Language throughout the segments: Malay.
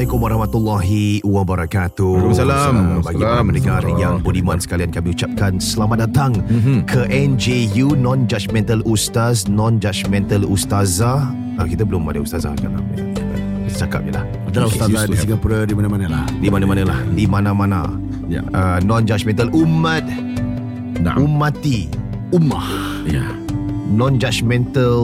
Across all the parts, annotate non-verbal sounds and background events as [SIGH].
Assalamualaikum warahmatullahi wabarakatuh. Waalaikumsalam. Bagi para pendengar yang budiman sekalian kami ucapkan selamat datang ke NJU Non Judgmental Ustaz, Non Judgmental Ustazah. Ah, kita belum ada ustazah kan namanya. Kita cakap je lah. Adalah Okay, ustazah di. Singapura di mana-mana lah. Di mana-mana lah. Di mana-mana. Ya. Uh, non Judgmental Umat Nah. Umati Ummah. Ya. Non Judgmental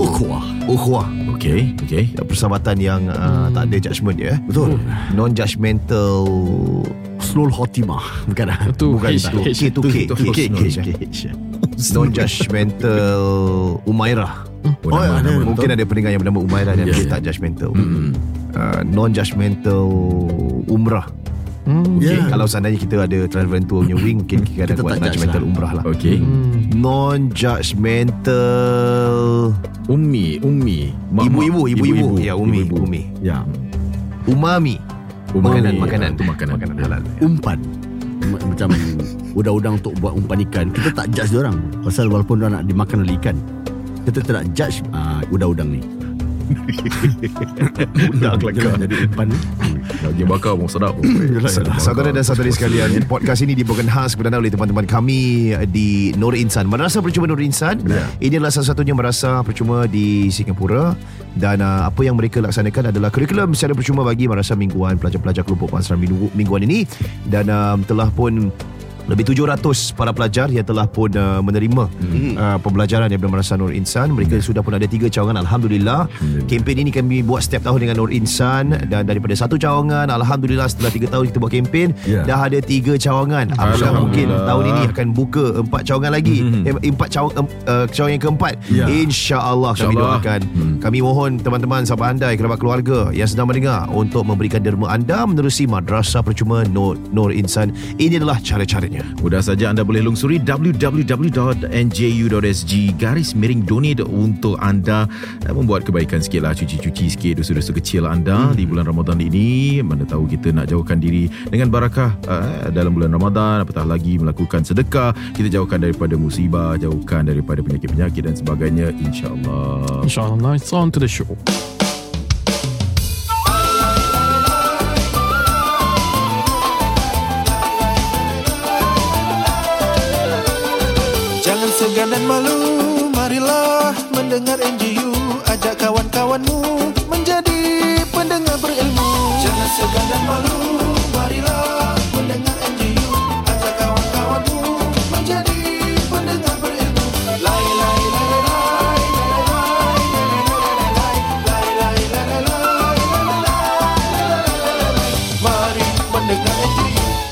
Ukhuwah. Ukhuwah Okey, okey. Persahabatan yang uh, tak ada judgement ya Betul. Non Judgmental Husnul Khotimah. Bukan lah. Itu Bukan H, itu H. K tu K Itu K K H. [LAUGHS] Non-judgmental Umairah Oh, Oh, nama- ada. nama- Mungkin ada pendengar yang bernama Umairah Dan Ya, dia ya. tak judgmental Hmm. uh, Non-judgmental Umrah Hmm. Ya. Kalau seandainya kita ada Travel and Tour punya wing Mungkin kita ada Kita buat tak non-judgmental lah. umrah lah Okey. Non-judgmental Ummi, ummi. Mak- Ibu-ibu Ibu-ibu Ya Umi Ibu-ibu. Umi Ya. Umami Umami. Makanan Makanan Itu makanan. Makanan halal Umpan. Ma- Macam udang-udang untuk buat umpan ikan. Kita tak judge orang. Pasal walaupun dia nak dimakan oleh ikan. Kita tidak judge uh, udang-udang ni. Budak kelakar. Jadi umpan. Daging bakar pun sedap. [COUGHS] Saudara dan saudari sekalian Podcast ini dibawakan khas kepada anda oleh teman-teman kami Di Nur Insan. Madrasah Percuma Nur Insan? Ya. Ini adalah salah satunya madrasah percuma di Singapura. Dan uh, apa yang mereka laksanakan adalah Kurikulum secara percuma bagi madrasah mingguan Pelajar-pelajar kelompok minggu, mingguan ini. Dan uh, telah pun lebih 700 para pelajar yang telah pun uh, menerima hmm. uh, pembelajaran daripada Madrasah Nur Insan. Mereka hmm. sudah pun ada tiga cawangan Alhamdulillah. Kempen ini kami buat setiap tahun dengan Nur Insan dan daripada satu cawangan Alhamdulillah setelah tiga tahun kita buat kempen Ya. dah ada tiga cawangan. Apakah mungkin tahun ini akan buka empat cawangan lagi? Hmm. Eh, empat cawang em, uh, cawangan yang keempat. Ya. Insya-Allah kami InsyaAllah. doakan. Hmm. Kami mohon teman-teman sahabat andai kerabat keluarga yang sedang mendengar untuk memberikan derma anda menerusi Madrasah Percuma Nur, Nur Insan. Ini adalah cara-caranya. Mudah saja anda boleh lungsuri www.nju.sg garis miring donate untuk anda. Membuat kebaikan sikit lah cuci-cuci sikit dosa-dosa kecil anda di bulan Ramadan ini. Mana tahu kita nak jauhkan diri dengan barakah eh, dalam bulan Ramadan. Apatah lagi melakukan sedekah kita jauhkan daripada musibah jauhkan daripada penyakit-penyakit dan sebagainya. insyaAllah. InsyaAllah. It's on to the show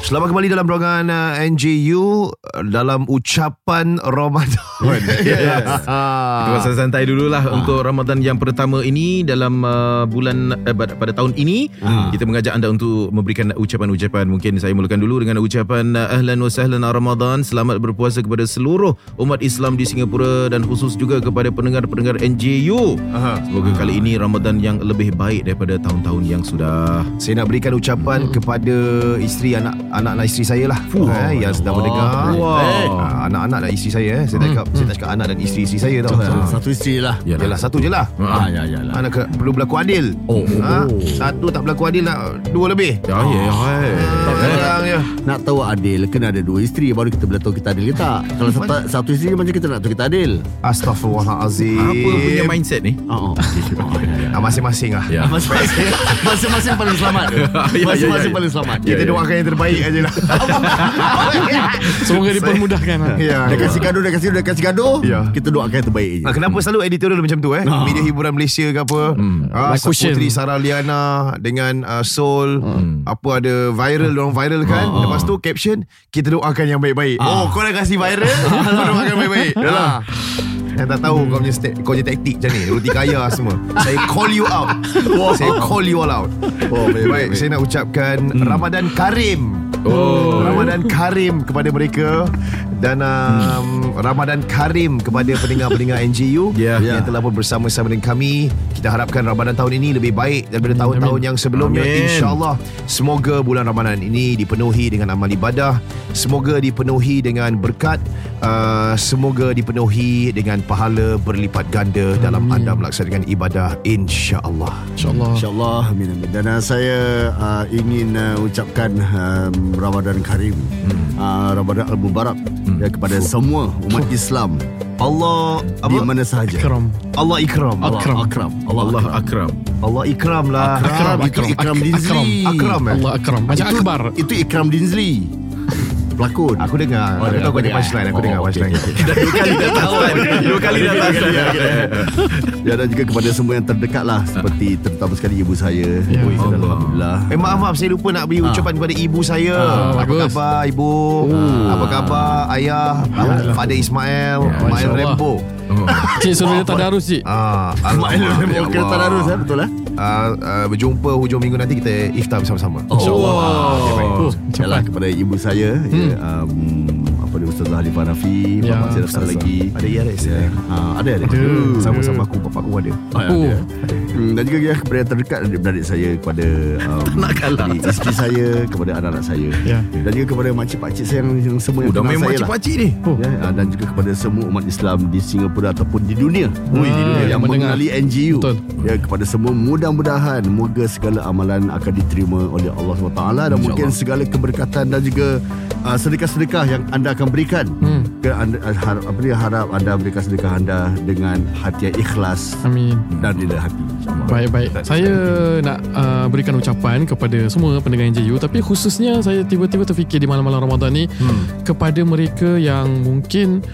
Selamat kembali dalam rancangan uh, NJU dalam ucapan Ramadan. [LAUGHS] Yes. Kita pasal santai dululah Ah. untuk Ramadan yang pertama ini dalam uh, bulan uh, pada, tahun ini Ah. kita mengajak anda untuk memberikan ucapan-ucapan mungkin saya mulakan dulu dengan ucapan uh, ahlan wa sahlan Ramadan selamat berpuasa kepada seluruh umat Islam di Singapura dan khusus juga kepada pendengar-pendengar NJU Aha. semoga kali ini Ramadan yang lebih baik daripada tahun-tahun yang sudah Saya nak berikan ucapan kepada isteri anak anak-anak isteri saya lah Fuh. eh, yang sedang mendengar. Wah. Ah, anak-anak dan isteri saya eh. Saya tak cakap saya tak cakap anak dan isteri-isteri saya tau. Satu, satu isteri lah. Yalah satu je lah. Ah, ya, ya lah. Anak ke- perlu berlaku adil. Oh, Ha? oh. Satu tak berlaku adil nak dua lebih. ya ya ya Ah, Kadang je. Nak tahu adil Kena ada dua isteri Baru kita boleh tahu kita adil ke tak Kalau satu, satu isteri Macam kita nak tahu kita adil Astagfirullahalazim. apa punya mindset ni Oh, oh. [LAUGHS] ya, ya. Ah, masing-masing lah. ya Masing-masing [LAUGHS] Masing-masing paling selamat [LAUGHS] ya, Masing-masing ya. paling selamat Kita Ya, ya. doakan yang terbaik aja lah. Semoga dipermudahkan lah. [LAUGHS] Ya. Dia kasih gaduh Dia kasih Dia kasih gaduh Ya. Kita doakan yang terbaik je Ah, kenapa selalu editorial macam tu eh? Ah. Media hiburan Malaysia ke apa? Hmm. Ah, Like. Putri Sarah Liana dengan uh, Soul Hmm. apa ada viral orang viral kan. Lepas tu caption kita doakan yang baik-baik. Oh, kau dah kasih viral? [LAUGHS] kau doakan yang baik-baik. Yalah. Yang tak tahu kau punya kau punya taktik macam ni Roti kaya semua Saya call you out Saya call you all out oh, baik, baik, Saya nak ucapkan Ramadan Karim Oh. Ramadan Karim kepada mereka dan um, Ramadan Karim kepada pendengar-pendengar NGU [LAUGHS] Ya. yang telah pun bersama-sama dengan kami. Kita harapkan Ramadan tahun ini lebih baik daripada tahun-tahun yang sebelumnya. Amin. InsyaAllah semoga bulan Ramadan ini dipenuhi dengan amal ibadah, semoga dipenuhi dengan berkat, uh, semoga dipenuhi dengan pahala berlipat ganda dalam anda melaksanakan ibadah insya-Allah. InsyaAllah. InsyaAllah amin, amin. Dan uh, saya uh, ingin uh, ucapkan um, Ramadan Karim hmm. uh, Ramadan Al-Mubarak hmm. ya, Kepada semua umat Islam Allah Di apa? mana sahaja Ikram. Allah ikram. Allah Akram. Akram Allah, Allah Akram. akram. Allah ikram lah. Akram, Itu Akram. Ikram Ak- Dinzli Akram eh? Allah akram. Macam itu, akbar. Itu Ikram Dinzli [LAUGHS] Pelakon Aku dengar. Oh, aku tahu kau ada dengar. punchline. Aku Oh, dengar punchline. okey. Dah dua kali dah tahu kan. [LAUGHS] Dua kali dah tahu. Ya dan juga kepada semua yang terdekat lah Seperti terutama sekali ibu saya Ya. Allah. Alhamdulillah Eh maaf maaf saya lupa nak beri ucapan kepada ibu saya. Ah, apa khabar ibu? Apa khabar ayah? Alhamdullah. Father Ismail, Ya, Ismail. Rembo. Oh. Cik suruh dia tadarus cik. Ah, Ismail alamak. Rembo Kira tadarus eh Betul eh Ah, ah, berjumpa hujung minggu nanti kita iftar bersama-sama. InsyaAllah. Oh, Yalah cepat. kepada ibu saya. Ya, um, Apa dia Ustazah Halifah Nafi Ya, saya daftar Ustazah. lagi Ada IRS ya. ya. uh, Ada ada Ada. Sama-sama aku bapak aku ada. Oh, ya, Oh. ada. Hmm, dan juga ya, kepada yang terdekat adik-beradik saya kepada um, [LAUGHS] nak kalah. isteri saya kepada anak-anak saya Ya. dan juga kepada makcik-pakcik saya yang, yang semua yang Udah kenal main saya lah. makcik-pakcik ni. Ya, ah, dan juga kepada semua umat Islam di Singapura ataupun di dunia. Ui, di dunia yang yang mendengar. mengenali NGU. Betul. Ya, kepada semua mudah-mudahan moga segala amalan akan diterima oleh Allah SWT dan mungkin segala keberkatan dan juga uh, sedekah-sedekah yang anda akan berikan. Hmm. Ke anda, harap, apa dia harap anda berikan sedekah anda dengan hati yang ikhlas Amin. dan rela hati. Baik-baik. Saya nak uh, berikan ucapan kepada semua pendengar NJU tapi khususnya saya tiba-tiba terfikir di malam-malam Ramadan ni hmm. kepada mereka yang mungkin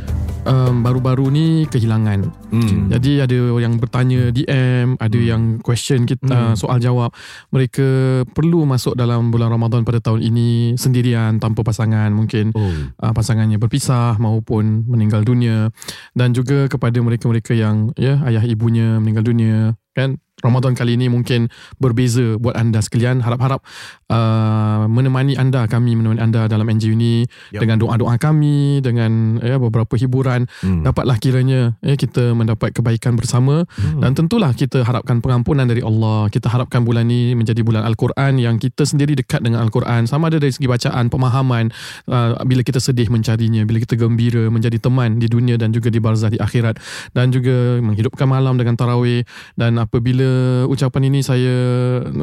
um, baru-baru ni kehilangan. Hmm. Jadi ada yang bertanya DM, ada yang question kita soal jawab. Mereka perlu masuk dalam bulan Ramadan pada tahun ini sendirian tanpa pasangan mungkin Oh. uh, pasangannya berpisah maupun meninggal dunia dan juga kepada mereka-mereka yang ya ayah ibunya meninggal dunia kan Ramadan kali ini mungkin berbeza buat anda sekalian. Harap-harap uh, menemani anda kami menemani anda dalam NGU ini Yap. dengan doa-doa kami dengan ya beberapa hiburan. Hmm. dapatlah kiranya ya kita mendapat kebaikan bersama. Hmm. dan tentulah kita harapkan pengampunan dari Allah. Kita harapkan bulan ini menjadi bulan Al-Quran yang kita sendiri dekat dengan Al-Quran. Sama ada dari segi bacaan pemahaman uh, bila kita sedih mencarinya bila kita gembira menjadi teman di dunia dan juga di barzah di akhirat. Dan juga menghidupkan malam dengan tarawih. Dan apabila ucapan ini saya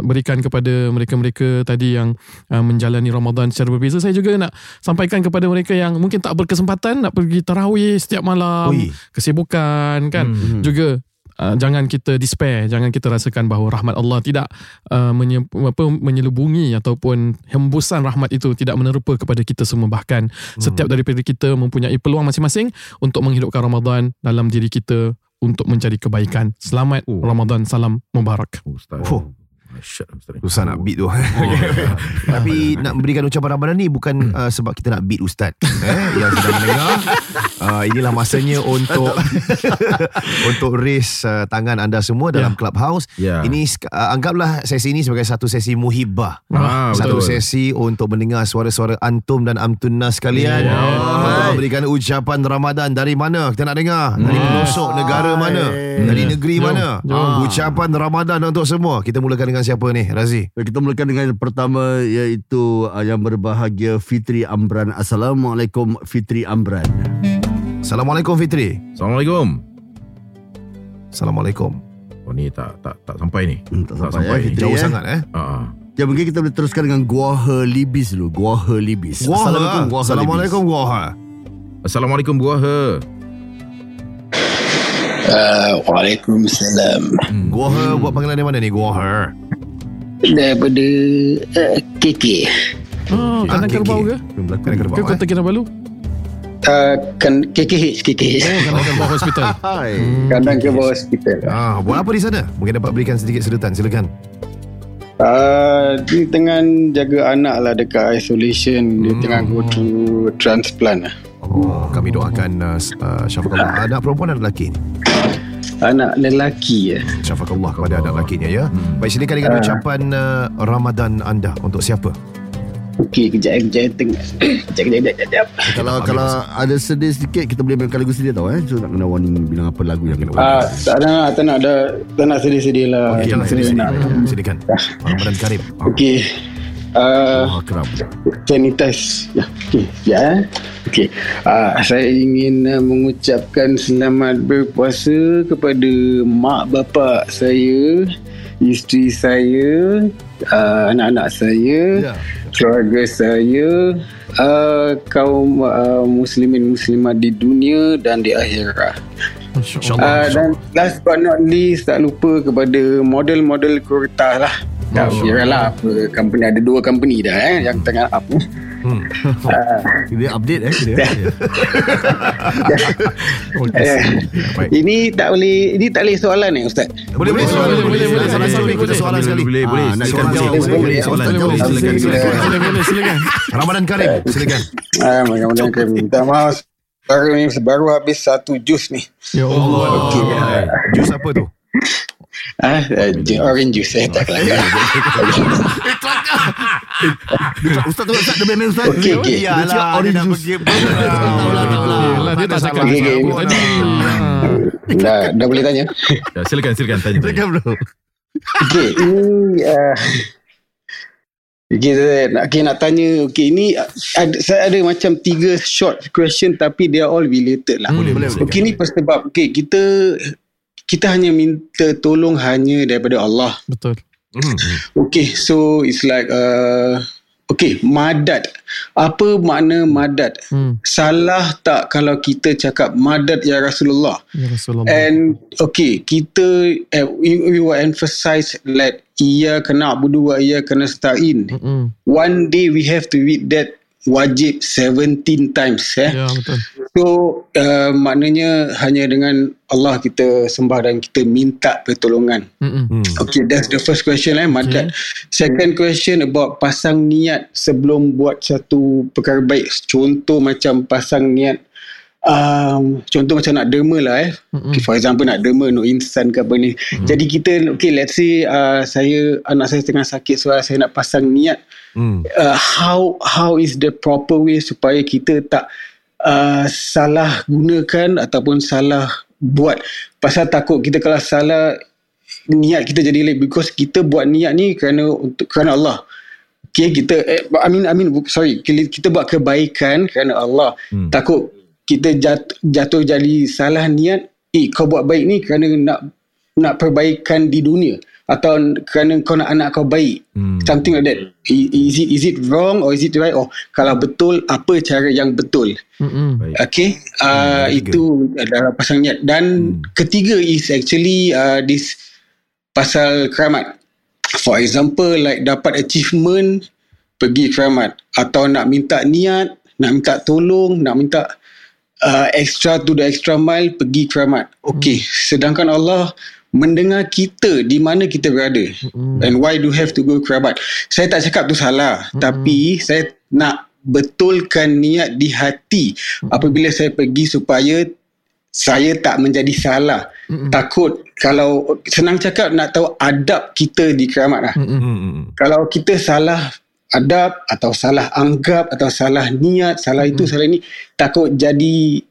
berikan kepada mereka-mereka tadi yang uh, menjalani Ramadan secara berbeza saya juga nak sampaikan kepada mereka yang mungkin tak berkesempatan nak pergi tarawih setiap malam Ui. kesibukan kan Hmm. juga Uh, jangan kita despair jangan kita rasakan bahawa rahmat Allah tidak uh, menye, apa, menyelubungi ataupun hembusan rahmat itu tidak menerpa kepada kita semua bahkan Hmm. setiap daripada kita mempunyai peluang masing-masing untuk menghidupkan Ramadan dalam diri kita untuk mencari kebaikan selamat Oh. Ramadan salam mubarak Oh, Ustaz. Oh. Susah nak beat tu. [LAUGHS] Tapi nak memberikan ucapan Ramadan ni Bukan uh, sebab kita nak beat Ustaz eh, Yang sedang mendengar. [LAUGHS] Uh, Inilah masanya untuk [LAUGHS] Untuk raise uh, tangan anda semua Dalam clubhouse. Ya. Ini uh, anggaplah sesi ini sebagai satu sesi muhibah Ah, Satu betul. sesi untuk mendengar suara-suara antum dan amtunnas sekalian. Ya. Untuk memberikan ucapan Ramadan. Dari mana kita nak dengar? Dari pelosok negara mana? Dari negeri mana? Jom. Ucapan Ramadan untuk semua. Kita mulakan dengan siapa ni Razi Kita mulakan dengan yang pertama iaitu uh, yang berbahagia Fitri Amran. Assalamualaikum Fitri Amran. Assalamualaikum Fitri Assalamualaikum. Assalamualaikum Oh ni tak tak tak sampai ni. Hmm, tak Tak sampai, sampai eh, ni. Fitri. Jauh eh. sangat eh Ah, ah. Ya mungkin kita boleh teruskan dengan Guaha Libis dulu. Guaha Libis. Assalamualaikum Guaha Assalamualaikum Libis. Guaha Assalamualaikum buaha. Uh, Waalaikumsalam. Guaha buat panggilan dari mana ni Guaha Daripada uh, KK. oh, Ah, kandang KK. kerbau ke? Kena ke kerbau Kota eh Kinabalu? Uh, kan KKH, KKH. Oh, kandang [LAUGHS] kerbau hospital Hai. Kandang ke bawah hospital. Ah, buat apa di sana? Mungkin dapat berikan sedikit sedutan, silakan. Uh, dia tengah jaga anak lah dekat isolation. Dia tengah go through transplant lah. Oh, kami doakan uh, uh, syafakallah anak perempuan dan lelaki. Anak lelaki ya. Syafakallah kepada anak lelakinya ya. Hmm. Baik silakan dengan ucapan uh, Ramadan anda untuk siapa? Okey, kejap eh, kejap eh, tengok. [COUGHS] Kejap, kejap, kejap. Kalau kalau ada sedih sedikit kita boleh mainkan lagu sedih tau eh. So nak kena warning bilang apa lagu yang kena Ah, warning. tak nak, tak nak, dah, tak nak sedih-sedih lah. Okey, tak lah, sedih sini, nak. sini. Silakan. Ramadan Karim. Okey. Uh, Oh, keram. sanitize. Ya, okey. Ya. eh. Okey. Uh, saya ingin uh, mengucapkan selamat berpuasa kepada mak bapak saya, isteri saya, uh, anak-anak saya, Ya. keluarga saya, uh, kaum uh, muslimin muslimat di dunia dan di akhirat. InsyaAllah. Uh, dan last but not least tak lupa kepada model-model kertas lah. Tak kira lah company ada dua company dah eh yang tengah up ni. [LAUGHS] Dia update eh dia. Eh, [LAUGHS] ini tak boleh ini tak boleh soalan ni ustaz. Boleh, boleh. Soalan, boleh, boleh, boleh. Soalan sekali. Kita soalan sekali. Boleh, boleh. Ah, nak soalan. Boleh, boleh. Soalan Boleh, boleh. Silakan, silakan. Boleh, boleh, silakan. Ramadan Karim. Silakan. [LAUGHS] Ah, mudah-mudahan kami minta maaf. Baru ni baru habis satu jus ni. Ya Allah. Okey. Jus apa tu? Ah, uh, orange juice eh tak kelakar. Ustaz tu Ustaz dia main Ustaz. Okey, okey. Dia cakap orange juice. Dia tak cakap Okey, okey. apa tadi. Ah. dah, dah boleh tanya. Ya, Silakan, silakan. Tanya. tanya. Silakan bro. Okey, ini uh, Okay, saya nak, okay, nak tanya Okay, ini ada, Saya ada macam Tiga short question Tapi they are all related lah Boleh, boleh. Okay, ni sebab Okay, kita Kita hanya minta tolong Hanya daripada Allah Betul. Okay, so It's like uh, Okay, madat Apa makna madat Hmm. Salah tak Kalau kita cakap Madat ya Rasulullah Ya Rasulullah. And okay, kita uh, we, we will emphasize like iya kena budu wa iya kena stain. Mm-mm. One day we have to read that wajib 17 times eh. Ya betul. So uh, maknanya hanya dengan Allah kita sembah dan kita minta pertolongan. Mm-mm. Okay, that's the first question eh, Madat. Second question about pasang niat sebelum buat satu perkara baik. Contoh macam pasang niat um, contoh macam nak derma lah eh. Okay, for example nak derma no insan ke apa ni. Jadi kita okay let's say uh, saya anak saya tengah sakit so saya nak pasang niat Hmm. uh, how how is the proper way supaya kita tak uh, salah gunakan ataupun salah buat? Pasal takut kita kalau salah niat kita jadi late because kita buat niat ni kerana untuk kerana Allah. Okay kita eh, I mean I mean sorry. Kita buat kebaikan kerana Allah. Hmm. takut kita jatuh, jatuh jadi salah niat eh kau buat baik ni kerana nak nak perbaikan di dunia atau kerana kau nak anak kau baik. Hmm. something like that. Is it is it wrong or is it right? Or kalau betul apa cara yang betul. Baik. okay. Uh, ketiga. itu adalah pasang niat. Dan Hmm. ketiga is actually uh, this pasal keramat. For example like dapat achievement pergi keramat. Atau nak minta niat nak minta tolong nak minta uh, extra to the extra mile pergi keramat. Okay. Sedangkan Allah mendengar kita di mana kita berada Mm-mm. and why do have to go kerabat saya tak cakap tu salah Mm-mm. tapi saya nak betulkan niat di hati apabila saya pergi supaya saya tak menjadi salah Mm-mm. takut kalau senang cakap nak tahu adab kita di keramat lah Mm-mm. Hmm, hmm, hmm. kalau kita salah adab atau salah anggap atau salah niat salah itu salah ini takut jadi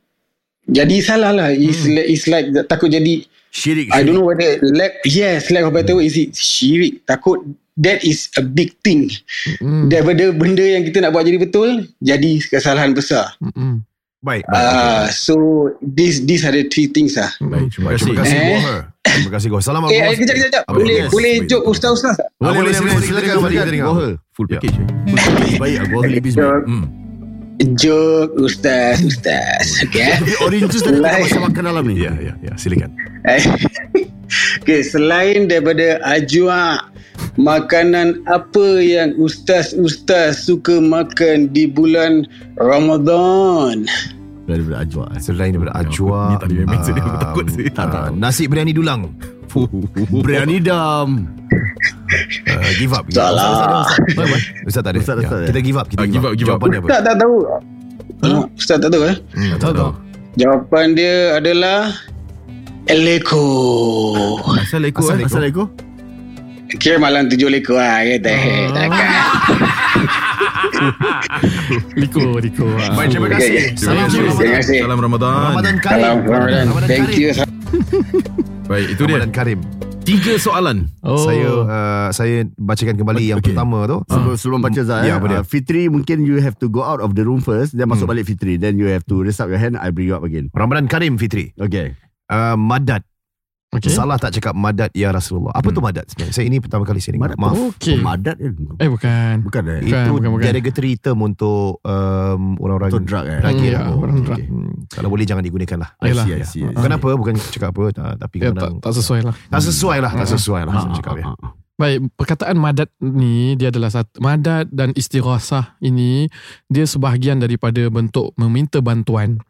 jadi salah lah it's, like, it's like takut jadi Syirik. I don't know whether lack yes lack of better word is it syirik takut that is a big thing Mm-mm. daripada benda yang kita nak buat jadi betul jadi kesalahan besar Mm-mm. Baik. baik. ah so this these are the three things lah Baik, terima Terima kasih. kasih Eh. Terima kasih Gohar. Salam eh, eh Abang. kejap kejap kejap boleh Yes. boleh Baik. joke ustaz-ustaz tak? Ah, boleh, boleh, boleh, silakan, Silakan, silakan. silakan. Full Ya. package. Baik, gua lebih baik. Joke, Hmm. Joke ustaz ustaz okay Tapi orange juice tadi Like- kita makan dalam ni. Ya, ya, ya. Silakan. [LAUGHS] okay, selain daripada ajwa, makanan apa yang ustaz-ustaz suka makan di bulan Ramadan? Daripada ajwa. Selain daripada ajwa. Ni tadi memang sedih, aku um, takut sih. Tak, tak. uh, Nasi biryani dulang. Biryani dam. Uh, give up. Salah. Ustaz tak ada. Ustaz, Ya, Ustaz, ya. Kita give up. Kita Ah, give up, give up. Jawapan dia apa? Ustaz tak tahu. Hmm? Ustaz tak tahu eh? Hmm, Tak tahu. Jawapan dia adalah Eleko. Asal ekor Asal eh? Kira malam tujuh lekor lah kata. Ah. [LAUGHS] Takkan. [LAUGHS] Liko, Liko. Ah. Baik, terima kasih. Okay, Salam Terima Ramadan. kasih. Salam Ramadan. Ramadan Karim. Salam Ramadan. Thank Karim. you. Baik, itu dia. Ramadan Karim. Tiga soalan. Oh. Saya uh, saya bacakan kembali yang Okay. pertama tu. Sebelum, sebelum baca Zah Ya, ya, uh, Fitri mungkin you have to go out of the room first Then masuk Hmm. balik Fitri Then you have to raise up your hand I bring you up again Ramadan Karim Fitri. Okay Uh, madat. Okay. Salah tak cakap madat ya Rasulullah. Apa Hmm. tu madat sebenarnya? Saya ini pertama kali saya dengar. Madat Maaf. Okey. Oh, Madat kan Eh bukan. Bukan eh Bukan, Itu bukan, bukan. derogatory term untuk um, orang-orang Untuk drug eh Lagi Hmm, lah. ya, orang drug. Hmm, Kalau boleh jangan digunakan lah. I see, I see, I see. Kenapa? Bukan cakap apa. tak- Tapi Ya, tak, kadang tak sesuai lah. tak sesuai lah. Tak sesuai lah. Ah, Saya ah, cakap ya. ah, ah. Baik, perkataan madat ni dia adalah satu madat dan istighasah ini dia sebahagian daripada bentuk meminta bantuan.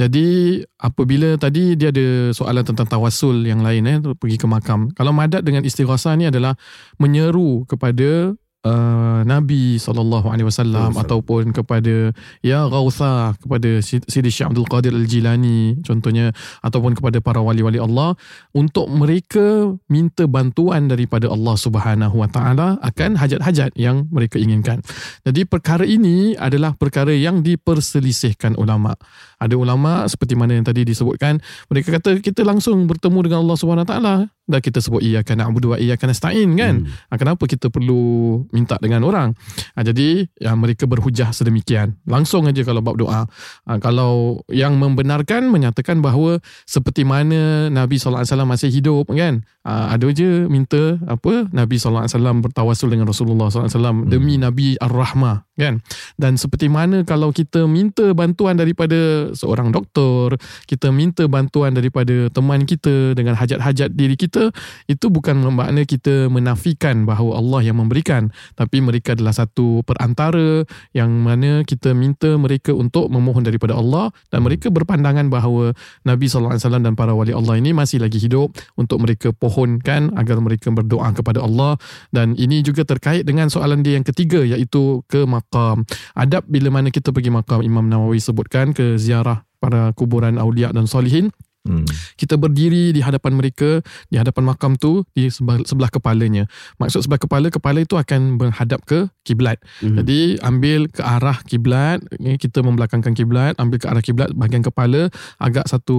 Jadi apabila tadi dia ada soalan tentang tawasul yang lain eh pergi ke makam. Kalau madat dengan istighasah ni adalah menyeru kepada uh, Nabi sallallahu alaihi wasallam ataupun kepada ya Ghautha kepada Sidi Syekh Abdul Qadir Al-Jilani contohnya ataupun kepada para wali-wali Allah untuk mereka minta bantuan daripada Allah Subhanahu Wa Taala akan hajat-hajat yang mereka inginkan. Jadi perkara ini adalah perkara yang diperselisihkan ulama. Ada ulama seperti mana yang tadi disebutkan, mereka kata kita langsung bertemu dengan Allah Subhanahu Taala dan kita sebut iyyaka na'budu wa iyyaka nasta'in kan. Hmm. Ha, kenapa kita perlu minta dengan orang? Ha, jadi ya, mereka berhujah sedemikian. Langsung aja kalau bab doa. Ha, kalau yang membenarkan menyatakan bahawa seperti mana Nabi SAW masih hidup kan. Ha, ada je minta apa Nabi SAW bertawasul dengan Rasulullah SAW demi Nabi Ar-Rahmah kan. Dan seperti mana kalau kita minta bantuan daripada seorang doktor, kita minta bantuan daripada teman kita dengan hajat-hajat diri kita, itu bukan bermakna kita menafikan bahawa Allah yang memberikan, tapi mereka adalah satu perantara yang mana kita minta mereka untuk memohon daripada Allah dan mereka berpandangan bahawa Nabi SAW dan para wali Allah ini masih lagi hidup untuk mereka pohonkan agar mereka berdoa kepada Allah dan ini juga terkait dengan soalan dia yang ketiga iaitu ke makam. Adab bila mana kita pergi makam Imam Nawawi sebutkan ke ziarah para kuburan awliya dan solihin Hmm. kita berdiri di hadapan mereka di hadapan makam tu di sebelah, sebelah kepalanya. Maksud sebelah kepala kepala itu akan menghadap ke kiblat. Mhm. jadi ambil ke arah kiblat kita membelakangkan kiblat ambil ke arah kiblat bahagian kepala agak satu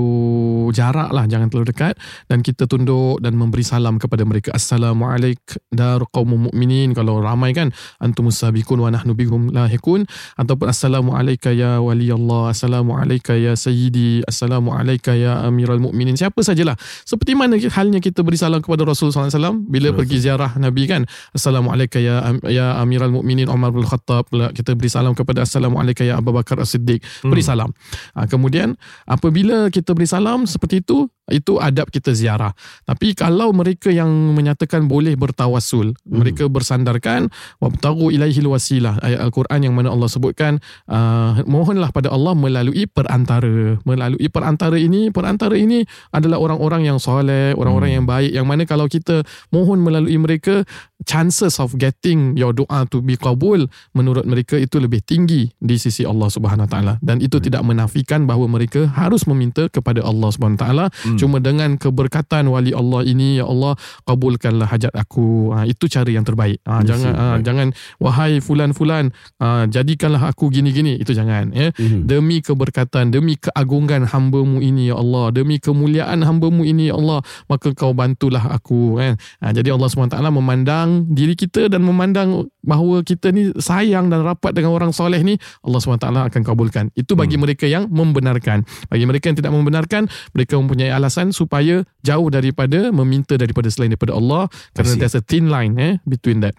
jarak lah jangan terlalu dekat. Dan kita tunduk dan memberi salam kepada mereka. Assalamualaikum dar qaumul mukminin kalau ramai kan antumus sabiqun wa nahnu bihum lahikun. Ataupun assalamualaikum ya wali Allah assalamualaikum ya sayyidi assalamualaikum ya amiral mukminin. Siapa sajalah. Seperti mana halnya kita beri salam kepada Rasul SAW bila pergi ziarah Nabi kan assalamualaikum ya ya amiral mukminin Umar bin Khattab kita beri salam kepada assalamualaikum ya Abu Bakar As-Siddiq. Beri salam. Ha, kemudian apabila kita beri salam seperti itu itu adab kita ziarah. Tapi kalau mereka yang menyatakan boleh bertawasul mereka bersandarkan wabtagu ilaihil wasilah ayat al-Quran yang mana Allah sebutkan uh, mohonlah pada Allah melalui perantara. Melalui perantara ini perantara ini adalah orang-orang yang soleh orang-orang yang baik yang mana kalau kita mohon melalui mereka chances of getting your doa to be qabul menurut mereka itu lebih tinggi di sisi Allah Subhanahu taala. Dan itu tidak menafikan bahawa mereka harus meminta kepada Allah Subhanahu taala. Cuma dengan keberkatan wali Allah ini ya Allah kabulkanlah hajat aku. Ha, itu cara yang terbaik. Ha, Yes, jangan ha, baik. jangan wahai fulan-fulan ha, jadikanlah aku gini-gini. Itu jangan ya. Mhm. demi keberkatan demi keagungan hamba-Mu ini ya Allah demi kemuliaan hamba-Mu ini ya Allah maka kau bantulah aku kan. Ha, jadi Allah SWT memandang diri kita dan memandang bahawa kita ni sayang dan rapat dengan orang soleh ni Allah SWT akan kabulkan itu bagi mereka yang membenarkan bagi mereka yang tidak membenarkan mereka mempunyai alasan supaya jauh daripada meminta daripada selain daripada Allah kerana see. there's a thin line eh between that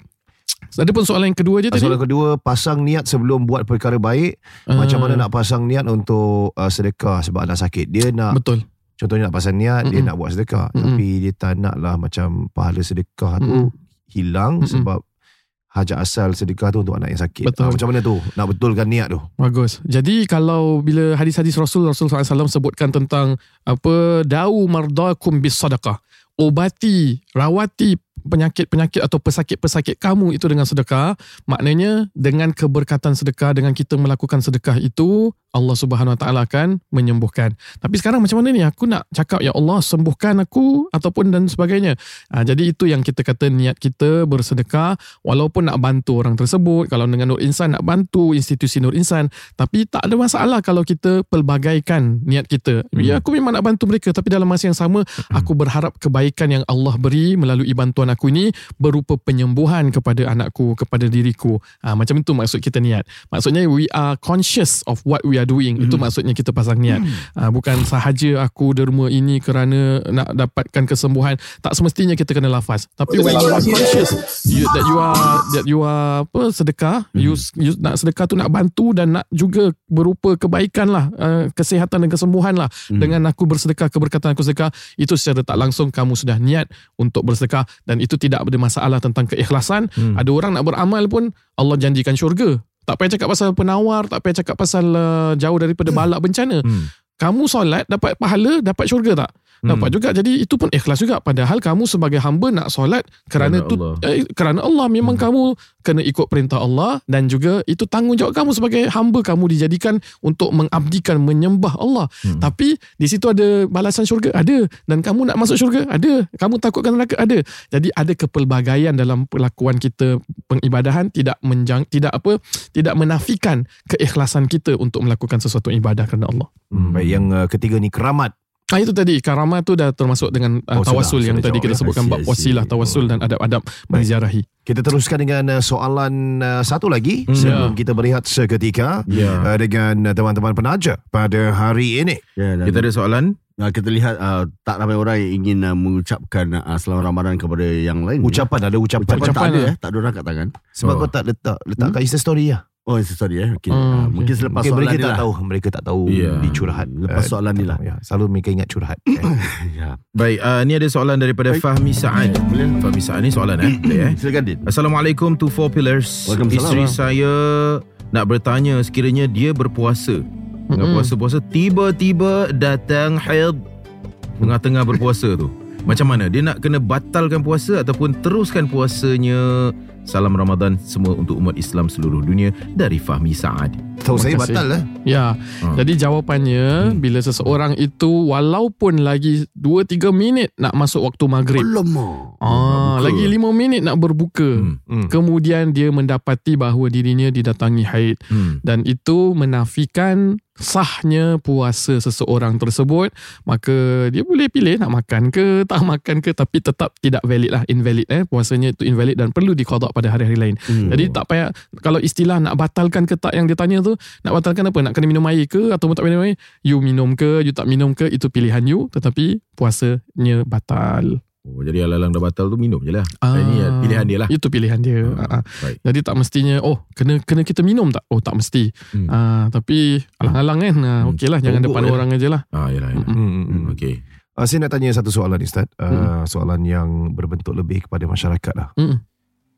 ada pun soalan yang kedua je tadi Soalan kedua, pasang niat sebelum buat perkara baik. Ah. Macam mana nak pasang niat untuk uh, sedekah sebab anak sakit. Dia nak, betul contohnya nak pasang niat, dia Mm-mm. nak buat sedekah. Mm-mm. Tapi dia tak nak lah macam pahala sedekah tu Mm-mm. Hilang Mm-mm. sebab hajat asal sedekah tu untuk anak yang sakit. Betul. Ah, macam mana tu? Nak betulkan niat tu. Bagus. Jadi kalau bila hadis-hadis Rasul Rasul SAW sebutkan tentang apa dau mardakum bis sadaqah. Obati, rawati penyakit-penyakit atau pesakit-pesakit kamu itu dengan sedekah. Maknanya dengan keberkatan sedekah dengan kita melakukan sedekah itu Allah Subhanahu Wa Taala akan menyembuhkan. Tapi sekarang macam mana ni? Aku nak cakap ya Allah sembuhkan aku ataupun dan sebagainya. Ha, jadi itu yang kita kata niat kita bersedekah walaupun nak bantu orang tersebut. Kalau dengan Nur Insan nak bantu institusi Nur Insan. Tapi tak ada masalah kalau kita pelbagaikan niat kita. Ya aku memang nak bantu mereka tapi dalam masa yang sama aku berharap kebaikan yang Allah beri melalui bantuan aku ini berupa penyembuhan kepada anakku, kepada diriku. Ha, macam itu maksud kita niat. Maksudnya we are conscious of what we are doing. Itu maksudnya kita pasang niat. Ha, bukan sahaja aku derma ini kerana nak dapatkan kesembuhan. Tak semestinya kita kena lafaz. Tapi when you are conscious you, that you are that you are apa sedekah, you, you nak sedekah tu nak bantu dan nak juga berupa kebaikan lah, uh, kesihatan dan kesembuhan lah. Dengan aku bersedekah, keberkatan aku sedekah, itu secara tak langsung kamu sudah niat untuk bersedekah dan itu tidak ada masalah tentang keikhlasan. Ada orang nak beramal pun Allah janjikan syurga. Tak payah cakap pasal penawar, tak payah cakap pasal uh, jauh daripada [COUGHS] balak bencana. Hmm. Kamu solat dapat pahala, dapat syurga tak? Dapat juga. Jadi itu pun ikhlas juga. Padahal kamu sebagai hamba nak solat kerana, Kerana tu Allah. eh, kerana Allah memang kamu kena ikut perintah Allah dan juga itu tanggungjawab kamu sebagai hamba kamu dijadikan untuk mengabdikan menyembah Allah. Hmm. Tapi di situ ada balasan syurga ada dan kamu nak masuk syurga ada. Kamu takutkan neraka ada. Jadi ada kepelbagaian dalam perlakuan kita pengibadahan tidak menjang tidak apa tidak menafikan keikhlasan kita untuk melakukan sesuatu ibadah kerana Allah. Hmm, baik yang uh, ketiga ni keramat. Ah itu tadi karamat tu dah termasuk dengan uh, Oh, sudah. tawasul yang Sudah tadi kita ya. sebutkan bab wasilah tawasul dan adab-adab menziarahi. Kita teruskan dengan uh, soalan uh, satu lagi Hmm. sebelum kita berehat seketika Ya. uh, dengan uh, teman-teman penaja pada hari ini. Dan Kita ada soalan. Uh, kita lihat uh, tak ramai orang yang ingin uh, mengucapkan uh, selamat Ramadan kepada yang lain. Ucapan ada ucapan. Ucapan, tak Ucapan ada lah. eh, tak ada orang kat tangan. Sebab Oh. kau tak letak letak Hmm? kat Insta story lah. Oh, sorry eh. Okay. Hmm, uh, okay. mungkin selepas Mungkin soalan mereka ni tak lah. tahu, mereka tak tahu Ya. di curhat. Lepas Uh, soalan ni lah. Ya, selalu mereka ingat curhat. [COUGHS] Eh. ya. Baik, uh, ni ada soalan daripada Baik. Fahmi Saad. Fahmi Saad ni soalan eh. [COUGHS] Boleh eh. Silakan Din. Assalamualaikum to Four Pillars. Isteri saya nak bertanya sekiranya dia berpuasa. Tengah puasa-puasa tiba-tiba datang haid tengah-tengah berpuasa tu. Macam mana? Dia nak kena batalkan puasa ataupun teruskan puasanya? Salam Ramadan semua untuk umat Islam seluruh dunia dari Fahmi Saad. Tahu saya batal lah. Ya. Ha. Jadi jawapannya Hmm. bila seseorang itu walaupun lagi 2 3 minit nak masuk waktu maghrib. Alamak. Ah, berbuka. lagi 5 minit nak berbuka. Hmm. Hmm. Kemudian dia mendapati bahawa dirinya didatangi haid Hmm. dan itu menafikan sahnya puasa seseorang tersebut maka dia boleh pilih nak makan ke tak makan ke tapi tetap tidak valid lah invalid eh puasanya itu invalid dan perlu diqada pada hari-hari lain Hmm. jadi tak payah kalau istilah nak batalkan ke tak yang dia tanya tu nak batalkan apa nak kena minum air ke atau tak minum air you minum ke you tak minum ke itu pilihan you tetapi puasanya batal Oh, jadi alang-alang dah batal tu minum je lah. Ah, Ini pilihan dia lah. itu pilihan dia Ah, Ah, ah. Jadi tak mestinya oh kena kena kita minum tak oh tak mesti Hmm. Ah, tapi alang-alang kan ah, Hmm. okey lah jangan Tunggu depan orang aja lah Ah, yalah. yalah. Hmm, hmm, hmm. Okey. Uh, saya nak tanya satu soalan Ustaz. Uh, Soalan yang berbentuk lebih kepada masyarakat lah. Mm.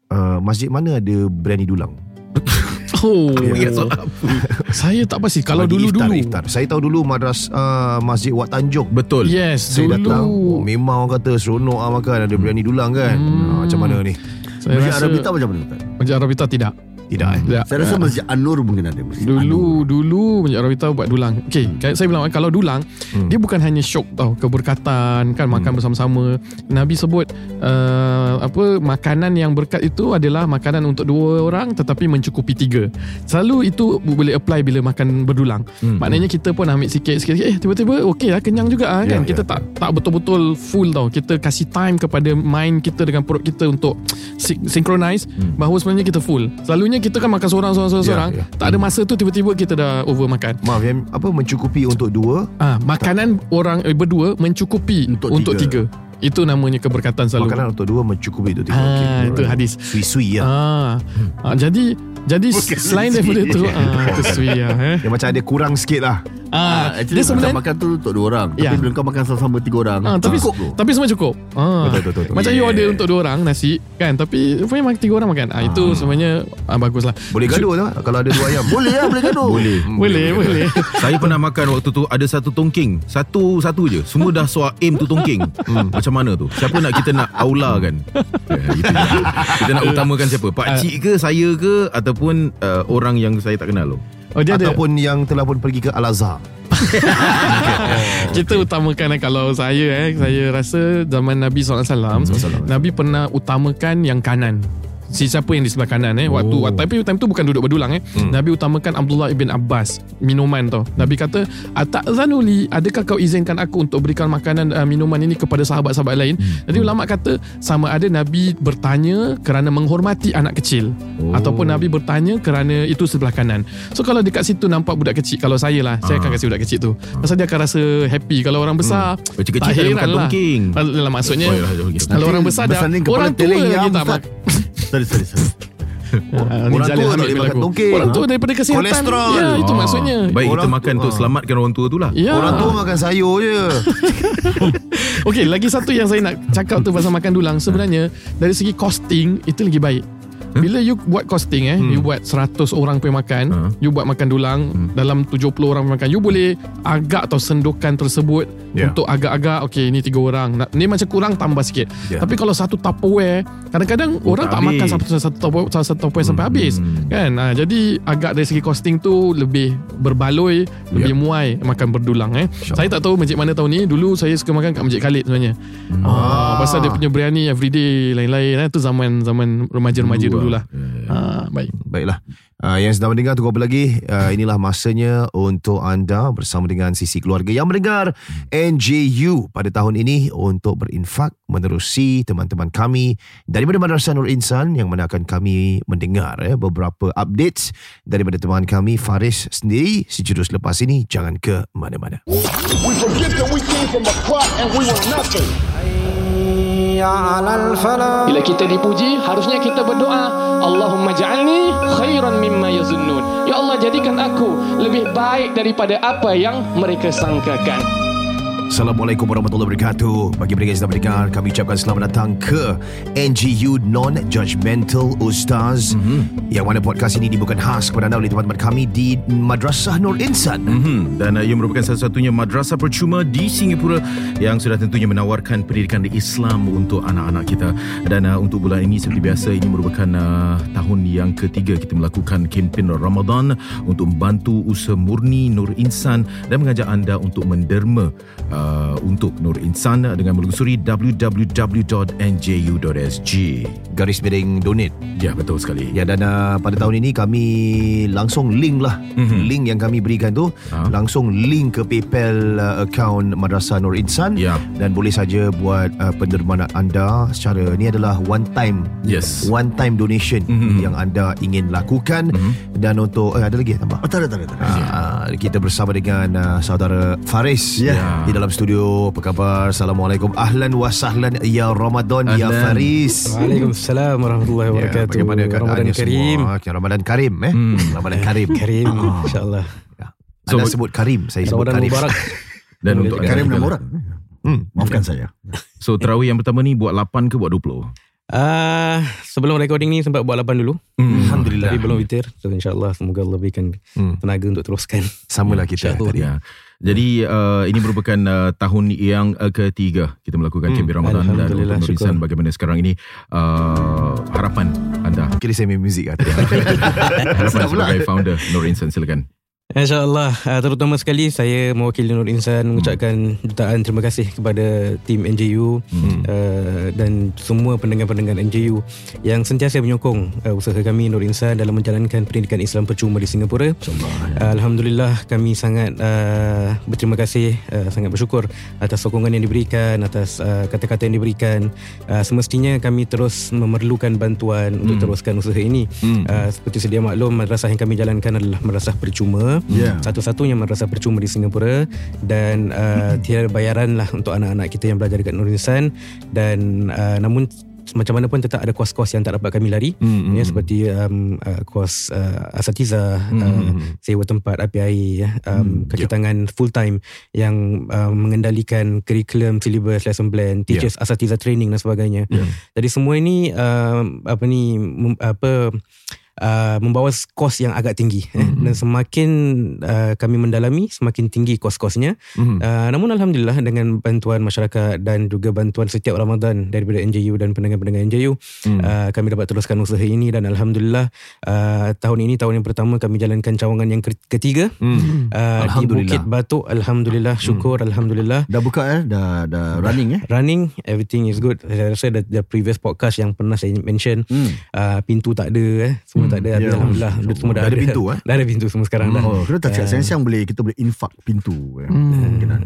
Uh, masjid mana ada berani dulang? [LAUGHS] Oh, soalan apa? [LAUGHS] saya tak pasti kalau Bagi iftar, dulu-dulu. iftar. Saya tahu dulu madras uh, Masjid Wat Tanjung. Betul. Yes, Saya dulu. datang oh, Memang orang kata Seronok lah makan Ada berani dulang kan Hmm. ha, Macam mana ni Saya Masjid rasa Arabita macam mana? Masjid Arabita tidak. Tidak eh Tidak. Saya rasa Masjid An-Nur mungkin ada. Masjid Dulu dulu Masjid Arabita buat dulang. Okey, hmm. saya bilang kalau dulang Hmm. dia bukan hanya syok tau, keberkatan kan makan bersama-sama. Nabi sebut uh, apa makanan yang berkat itu adalah makanan untuk dua orang tetapi mencukupi tiga. Selalu itu boleh apply bila makan berdulang. Hmm. Maknanya kita pun ambil sikit sikit eh tiba-tiba okey lah kenyang juga ah, kan. Ya, kita ya. tak tak betul-betul full tau. Kita kasih time kepada mind kita dengan perut kita untuk sy- synchronize Hmm. bahawa sebenarnya kita full. Selalunya kita kan makan seorang seorang seorang. Ya, seorang. ya. Tak ada masa tu tiba-tiba kita dah over makan. Maaf yang apa mencukupi untuk dua Ah, makanan orang eh, berdua mencukupi Untuk untuk, tiga. tiga. Itu namanya keberkatan selalu. Makanan untuk dua mencukupi untuk tiga Ah, Okey. itu hadis. Sui-sui ya Ah, ah jadi jadi selain daripada tu ah itu sui ya eh. Yang macam ada kurang sikit lah Ah, Actually, dia sebenarnya makan tu untuk dua orang. Ya. Tapi bila kau makan sama-sama tiga orang, ah, tapi cukup tu. tapi semua cukup. Ah. Betul, betul, betul. Macam you Yeah. order untuk dua orang nasi kan tapi rupanya makan tiga orang makan. Ah, itu sebenarnya ah, bagus lah. Boleh gaduh tak Kalau ada dua ayam [LAUGHS] Boleh lah, boleh gaduh. Boleh. Boleh, boleh. [LAUGHS] Saya pernah makan waktu tu ada satu tongking. Satu satu je. Semua dah suar aim tu tongking. Hmm, macam mana tu? Siapa nak kita nak aula kan? [LAUGHS] Je. kita nak utamakan siapa? Pak cik ke, saya ke ataupun uh, orang yang saya tak kenal tu? Oh dia ada? Ataupun yang telah pun pergi ke Al-Azhar. [LAUGHS] Kita utamakan eh, Kalau saya eh Saya rasa Zaman Nabi SAW Nabi pernah utamakan Yang kanan Si siapa yang di sebelah kanan eh waktu Oh. oh. tapi time tu bukan duduk berdulang eh hmm. Nabi utamakan Abdullah ibn Abbas minuman tu Nabi kata atazanuli adakah kau izinkan aku untuk berikan makanan uh, minuman ini kepada sahabat-sahabat lain hmm. jadi ulama kata sama ada Nabi bertanya kerana menghormati anak kecil oh. ataupun Nabi bertanya kerana itu sebelah kanan so kalau dekat situ nampak budak kecil kalau saya lah saya akan kasih budak kecil tu pasal dia akan rasa happy kalau orang besar Hmm. Kecil-kecil tak heran lah tongking. Alah, maksudnya Oh, yalah, okey. kalau orang besar dah orang tua lagi tak Sorry, sorry, sorry. Ah, Orang Jalil tua tak boleh makan tongking. Orang tua daripada kesihatan. Kolesterol. Ya itu Ah, maksudnya. Baik kita Orang- makan untuk selamatkan orang tua tu lah. Ya. Orang tua makan sayur je. [LAUGHS] Okey lagi satu yang saya nak cakap tu Pasal makan dulang. Sebenarnya Dari segi costing Itu lagi baik bila you buat costing eh hmm. You buat 100 orang pergi makan Ha. You buat makan dulang hmm. Dalam 70 orang pergi makan You boleh Agak atau sendukan tersebut Ya. Untuk agak-agak Okay ni tiga orang Ni macam kurang tambah sikit Ya. Tapi kalau satu tupperware Kadang-kadang Oh, orang tak tak, makan satu, satu tupperware, satu tupperware sampai habis kan ha, Jadi agak dari segi costing tu Lebih berbaloi Lebih muai Makan berdulang eh Saya tak tahu masjid mana tahun ni Dulu saya suka makan kat Masjid Khalid sebenarnya ah. Pasal dia punya biryani everyday Lain-lain eh. Tu zaman zaman remaja-remaja dulu lah ah, Baik. Baiklah. Uh, yang sedang mendengar tunggu apa lagi? Uh, Inilah masanya untuk anda Bersama dengan sisi keluarga yang mendengar NJU pada tahun ini Untuk berinfak menerusi teman-teman kami Daripada Madrasah Nur Insan Yang mana akan kami mendengar eh, Beberapa updates Daripada teman kami Faris sendiri Sejurus lepas ini. Jangan ke mana-mana. We forget that we came from a clock and we were nothing. Bila kita dipuji, harusnya kita berdoa, Allahumma ja'alni khairan mimma yazunnun. Ya Allah, jadikan aku lebih baik daripada apa yang mereka sangkakan. Assalamualaikum warahmatullahi wabarakatuh Bagi mereka yang sedang mendengar Kami ucapkan selamat datang ke NGU Non-Judgmental Ustaz mm-hmm. Yang mana podcast ini dibuatkan khas kepada anda oleh teman-teman kami Di Madrasah Nur Insan Hmm, dan uh, ia merupakan satu-satunya madrasah percuma di Singapura yang sudah tentunya menawarkan pendidikan Islam untuk anak-anak kita. Dan uh, untuk bulan ini seperti biasa ini merupakan uh, tahun yang ketiga kita melakukan kempen Ramadan untuk membantu usaha murni Nur Insan dan mengajak anda untuk menderma uh, untuk Nur Insan dengan melusuri www.nju.sg. Garis miring donate Ya, betul sekali. Ya dan uh, pada tahun ini kami langsung link lah mm-hmm. Link yang kami berikan tu Ha. Langsung link ke PayPal uh, account Madrasah Nur Insan Ya. Dan boleh saja buat uh, pendermanan anda Secara ni adalah one time Yes. One time donation Mhm. Yang anda ingin lakukan Mhm. Dan untuk eh, Ada lagi tambah Oh, tak ada, tak ada. Tak ada. Ah, kita bersama dengan uh, saudara Faris Ya. di dalam studio. Apa khabar? Assalamualaikum. Ahlan wa sahlan ya Ramadan ya Ahlan. Faris. Waalaikumsalam warahmatullahi wabarakatuh. Ya, bagaimana Ramadan Karim. semua? Okay, Ramadan Karim eh. Hmm. Ramadan Karim. Karim insyaallah. Anda So- sebut Karim, saya sebut Ramadan Karim. Mubarak. [LAUGHS] Dan untuk Karim lah. orang. Hmm. Maafkan saya. So terawih yang pertama ni buat 8 ke buat 20? Ah, sebelum recording ni sempat buat 8 dulu. Alhamdulillah. Tapi belum witir. So insyaallah semoga Allah berikan Hmm. tenaga untuk teruskan. Samalah kita InsyaAllah. tadi. Ya. Jadi uh, ini merupakan uh, tahun yang uh, ketiga kita melakukan Hmm. Ramadan dan untuk syukur. bagaimana sekarang ini uh, harapan anda Kira saya main muzik kata. [LAUGHS] harapan sebagai founder Nur Insan silakan. InsyaAllah. Uh, Terutama sekali Saya mewakili Nur Insan Mengucapkan jutaan terima kasih Kepada tim NJU Hmm. uh, Dan semua pendengar-pendengar NJU Yang sentiasa menyokong uh, Usaha kami Nur Insan Dalam menjalankan pendidikan Islam percuma di Singapura. Uh, Alhamdulillah Kami sangat uh, Berterima kasih uh, Sangat bersyukur Atas sokongan yang diberikan Atas uh, kata-kata yang diberikan. Uh, Semestinya kami terus Memerlukan bantuan Untuk teruskan usaha ini. Hmm. uh, Seperti sedia maklum Madrasah yang kami jalankan Adalah madrasah percuma Ya. satu-satunya madrasah percuma di Singapura dan uh, [LAUGHS] tiada bayaran lah untuk anak-anak kita yang belajar dekat Nur Insan dan uh, namun macam mana pun tetap ada kos-kos yang tak dapat kami lari. Hmm, ya hmm, seperti um, uh, kos uh, asatiza uh, sewa tempat api ya, um, kaki tangan full time yang uh, mengendalikan kurikulum syllabus lesson plan teachers asatiza training dan sebagainya. Jadi semua ini um, apa ni apa uh, membawa kos yang agak tinggi eh. Mhm. dan semakin uh, kami mendalami semakin tinggi kos-kosnya Mhm. uh, namun alhamdulillah dengan bantuan masyarakat dan juga bantuan setiap Ramadan daripada NJU dan pendengar-pendengar NJU Hmm. uh, kami dapat teruskan usaha ini dan alhamdulillah uh, tahun ini tahun yang pertama kami jalankan cawangan yang ke- ketiga Hmm. uh, di. Bukit Batok alhamdulillah syukur alhamdulillah Dah buka eh Dah, dah running eh running everything is good saya rasa the, the previous podcast yang pernah saya mention Hmm. uh, pintu tak ada eh semua tak ada ya. alhamdulillah dah semua dah, Dah ada pintu, eh? dah ada pintu semua sekarang dah Oh, kita tak cakap siang-siang boleh kita boleh infak pintu. eh. Ada.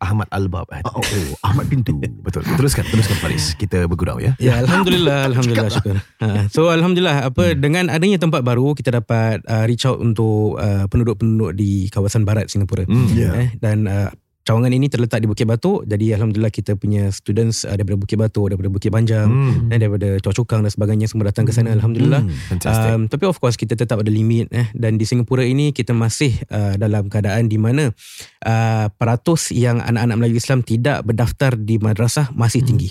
Ahmad Albab eh. Oh, oh, Ahmad pintu. [LAUGHS] Betul. Teruskan, teruskan Faris. Kita bergurau ya. Ya alhamdulillah [LAUGHS] alhamdulillah syukur. Ha, so alhamdulillah apa dengan adanya tempat baru kita dapat uh, reach out untuk uh, penduduk-penduduk di kawasan barat Singapura. Hmm. Ya. Eh dan uh, cawangan ini terletak di Bukit Batok jadi alhamdulillah kita punya students uh, daripada Bukit Batok daripada Bukit Panjang Hmm. eh, daripada Kang dan sebagainya semua datang ke sana alhamdulillah. Fantastic. Um, tapi of course kita tetap ada limit eh dan di Singapura ini kita masih uh, dalam keadaan di mana uh, peratus yang anak-anak Melayu Islam tidak berdaftar di madrasah masih tinggi.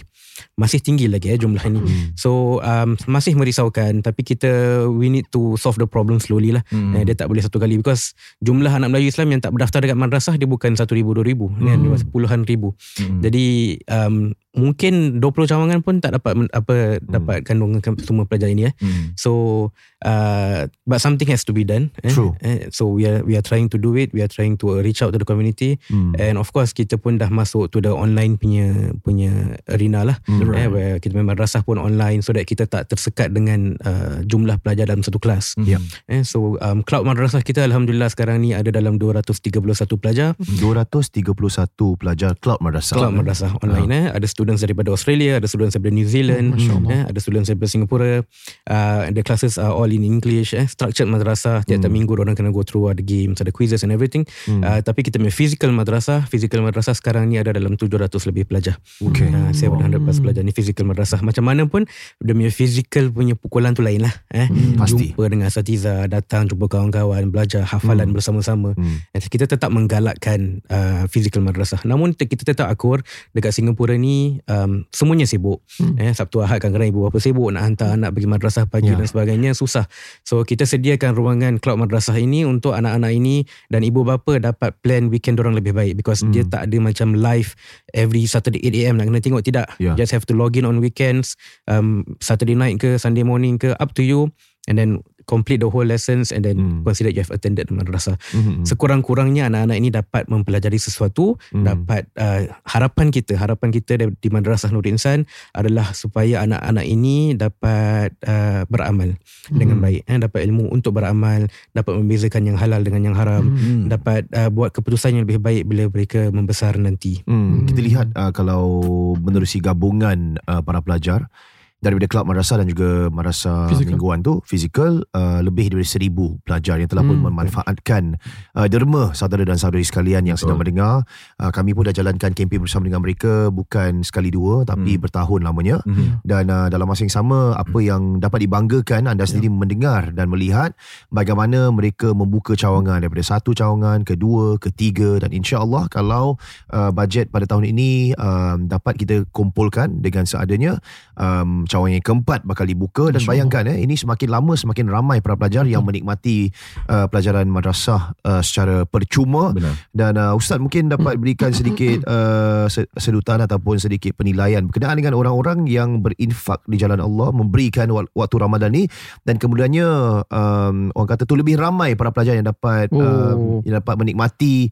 Masih tinggi lagi eh jumlah ini. So um, masih merisaukan tapi kita we need to solve the problem slowly lah. Hmm. Eh, dia tak boleh satu kali because jumlah anak Melayu Islam yang tak berdaftar dekat madrasah dia bukan 1000 2000 kan dia puluhan ribu. Hmm. Jadi um, mungkin 20 cawangan pun tak dapat apa dapat kandungan semua pelajar ini eh. Hmm. So uh, but something has to be done. Eh? True. Eh? So we are we are trying to do it. We are trying to uh, reach out to the community. Hmm. And of course kita pun dah masuk to the online punya punya arena lah. Hmm. Eh, where kita memang madrasah pun online so that kita tak tersekat dengan uh, jumlah pelajar dalam satu kelas. Ya. Eh, so um, cloud madrasah kita alhamdulillah sekarang ni ada dalam 231 pelajar. 231 pelajar Cloud Madrasah. Cloud madrasah online eh ada students daripada Australia ada students daripada New Zealand Allah. eh ada students daripada Singapura uh, the classes are all in English eh structured madrasah tiap-tiap minggu orang kena go through ada games ada quizzes and everything uh, tapi kita punya physical madrasah physical madrasah sekarang ni ada dalam 700 lebih pelajar Okay. uh, 700 plus pelajar ni physical madrasah macam mana pun dia punya physical punya pukulan tu lain lah eh Pasti. jumpa dengan asatiza datang jumpa kawan-kawan belajar hafalan bersama-sama Hmm. And kita tetap menggalakkan uh, physical madrasah. Namun kita tetap akur dekat Singapura ni um, semuanya sibuk. Hmm. Eh Sabtu Ahad kadang-kadang ibu bapa sibuk nak hantar anak pergi madrasah pagi Ya. dan sebagainya susah. So kita sediakan ruangan cloud madrasah ini untuk anak-anak ini dan ibu bapa dapat plan weekend orang lebih baik because Hmm. dia tak ada macam live every Saturday 8 am nak kena tengok tidak. Ya. Just have to log in on weekends um, Saturday night ke Sunday morning ke up to you and then complete the whole lessons and then Hmm. consider you have attended the madrasah. Hmm. Sekurang-kurangnya anak-anak ini dapat mempelajari sesuatu, Hmm. dapat uh, harapan kita, harapan kita di di Madrasah Nur Insan adalah supaya anak-anak ini dapat uh, beramal dengan baik, eh, dapat ilmu untuk beramal, dapat membezakan yang halal dengan yang haram, Hmm. dapat uh, buat keputusan yang lebih baik bila mereka membesar nanti. Hmm, kita lihat uh, kalau menerusi gabungan uh, para pelajar daripada kelab madrasah dan juga madrasah Fizikal. mingguan tu fizikal uh, lebih daripada seribu pelajar yang telah pun Hmm. memanfaatkan uh, derma saudara dan saudari sekalian yang sedang mendengar uh, kami pun dah jalankan kempen bersama dengan mereka bukan sekali dua tapi Hmm. bertahun lamanya Mhm. dan uh, dalam masa yang sama apa yang dapat dibanggakan anda sendiri mendengar dan melihat bagaimana mereka membuka cawangan daripada satu cawangan kedua ketiga dan insya-Allah kalau uh, bajet pada tahun ini um, dapat kita kumpulkan dengan seadanya um, cawangan yang keempat bakal dibuka. Dan bayangkan eh ini semakin lama semakin ramai para pelajar yang menikmati uh, pelajaran madrasah uh, secara percuma. Benar. dan uh, ustaz mungkin dapat berikan sedikit [COUGHS] uh, se- sedutan ataupun sedikit penilaian berkenaan dengan orang-orang yang berinfak di jalan Allah memberikan wak- waktu Ramadan ni. Dan kemudiannya um, orang kata tu lebih ramai para pelajar yang dapat Oh. um, yang dapat menikmati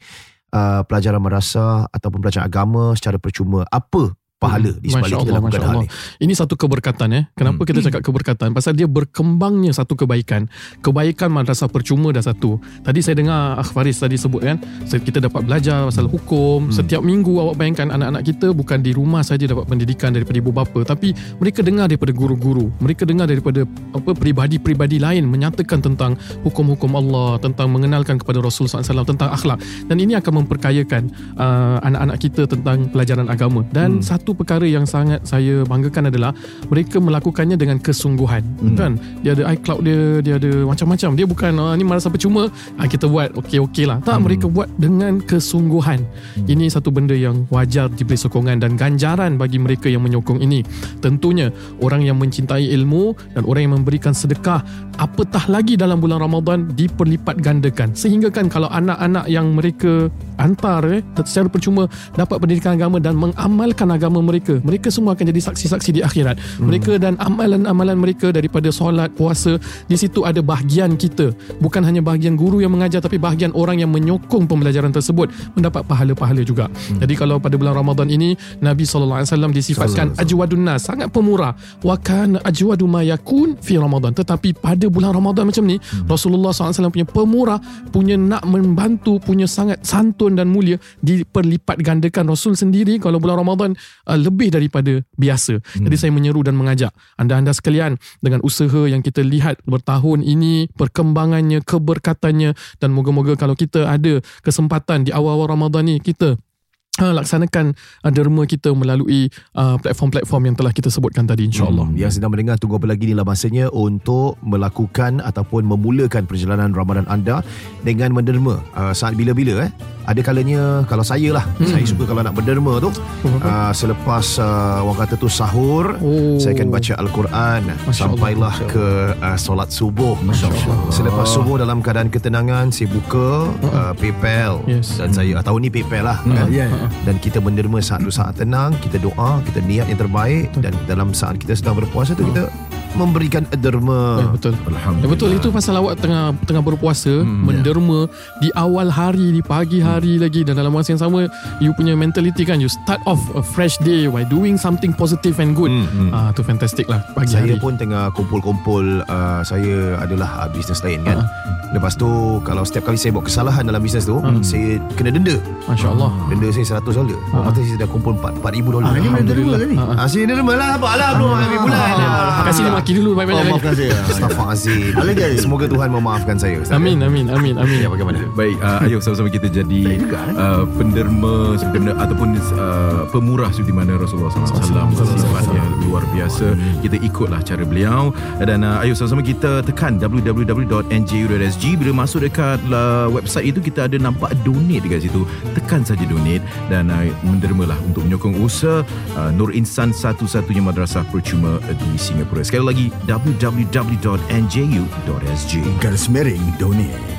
uh, pelajaran madrasah ataupun pelajaran agama secara percuma. Apa pahala di sebalik Masya kita Allah, lakukan hal Allah. ni Ini satu keberkatan eh. Kenapa Hmm. kita cakap keberkatan? Pasal dia berkembangnya satu kebaikan. Kebaikan madrasah percuma dah satu. Tadi saya dengar Akh Faris tadi sebut kan, kita dapat belajar pasal hukum. Setiap minggu awak bayangkan anak-anak kita bukan di rumah saja dapat pendidikan daripada ibu bapa, tapi mereka dengar daripada guru-guru. Mereka dengar daripada apa peribadi-peribadi lain menyatakan tentang hukum-hukum Allah, tentang mengenalkan kepada Rasul SAW tentang akhlak. Dan ini akan memperkayakan uh, anak-anak kita tentang pelajaran agama. Dan satu satu perkara yang sangat saya banggakan adalah mereka melakukannya dengan kesungguhan hmm. kan dia ada iCloud dia dia ada macam-macam dia bukan ah, ni merasa percuma ah, kita buat okey-okey lah tak hmm. mereka buat dengan kesungguhan hmm. ini satu benda yang wajar diberi sokongan dan ganjaran bagi mereka yang menyokong ini tentunya orang yang mencintai ilmu dan orang yang memberikan sedekah apatah lagi dalam bulan Ramadan diperlipat gandakan sehingga kan kalau anak-anak yang mereka hantar eh secara percuma dapat pendidikan agama dan mengamalkan agama mereka. Mereka semua akan jadi saksi-saksi di akhirat. Hmm. mereka dan amalan-amalan mereka daripada solat puasa di situ ada bahagian kita. Bukan hanya bahagian guru yang mengajar tapi bahagian orang yang menyokong pembelajaran tersebut mendapat pahala-pahala juga. Hmm. jadi kalau pada bulan Ramadan ini Nabi SAW disifatkan ajwadun nas sangat pemurah. Wa kana ajwadu ma yakun fi Ramadan. Tetapi pada bulan Ramadan macam ni hmm. Rasulullah SAW punya pemurah punya nak membantu punya sangat santun dan mulia diperlipat gandakan Rasul sendiri. Kalau bulan Ramadan uh, lebih daripada biasa. Hmm. Jadi saya menyeru dan mengajak anda-anda sekalian dengan usaha yang kita lihat bertahun ini perkembangannya, keberkatannya dan moga-moga kalau kita ada kesempatan di awal-awal Ramadan ni kita uh, laksanakan uh, derma kita melalui uh, platform-platform yang telah kita sebutkan tadi insyaAllah. Hmm, yang sedang mendengar tunggu apa lagi inilah masanya untuk melakukan ataupun memulakan perjalanan Ramadan anda dengan menderma uh, saat bila-bila eh. Ada kalanya kalau saya lah hmm. saya suka kalau nak berderma tu uh, selepas uh, orang kata tu sahur oh. saya akan baca al-Quran sampailah Allah. ke uh, solat subuh. Masya-Allah. Selepas subuh dalam keadaan ketenangan saya buka uh, PayPal yes. dan saya tahun ni PayPal lah Hmm. kan. Ya, ya. Dan kita menderma saat tu saat tenang kita doa kita niat yang terbaik. Dan dalam saat kita sedang berpuasa tu kita memberikan derma Eh, betul. Alhamdulillah. Eh, betul. Itu pasal awak tengah tengah berpuasa, hmm, menderma di awal hari, di pagi hari lagi. Dan dalam masa yang sama you punya mentality kan you start off a fresh day by doing something positive and good. Hmm, hmm. Ah tu fantastic lah pagi saya hari. pun tengah kumpul-kumpul uh, saya adalah uh, bisnes lain kan. Lepas tu kalau setiap kali saya buat kesalahan dalam bisnes tu saya kena denda. Masya-Allah. denda saya 100 dolar. Ah. uh saya dah kumpul 4 4000 dolar. Ah, ini boleh derma ni? Ah, saya derma lah. Apa lah belum habis bulan. Kasih maki dulu Oh, banyak-banyak lagi. maafkan saya. Astaghfirullahalazim Ada lagi? semoga Tuhan memaafkan saya Ustaz. Amin amin amin amin. ya bagaimana Baik, uh, ayo sama-sama kita jadi juga, eh? uh, penderma mana ataupun uh, pemurah seperti mana Rasulullah SAW sifatnya luar biasa. Kita ikutlah cara beliau dan uh, ayo sama-sama kita tekan www.nju.sg bila masuk dekat uh, website itu kita ada nampak donate dekat situ. Tekan saja donate dan uh, mendermalah untuk menyokong usaha uh, Nur Insan satu-satunya madrasah percuma di Singapura. Sekali lagi www.nju.sg. Garis miring donate.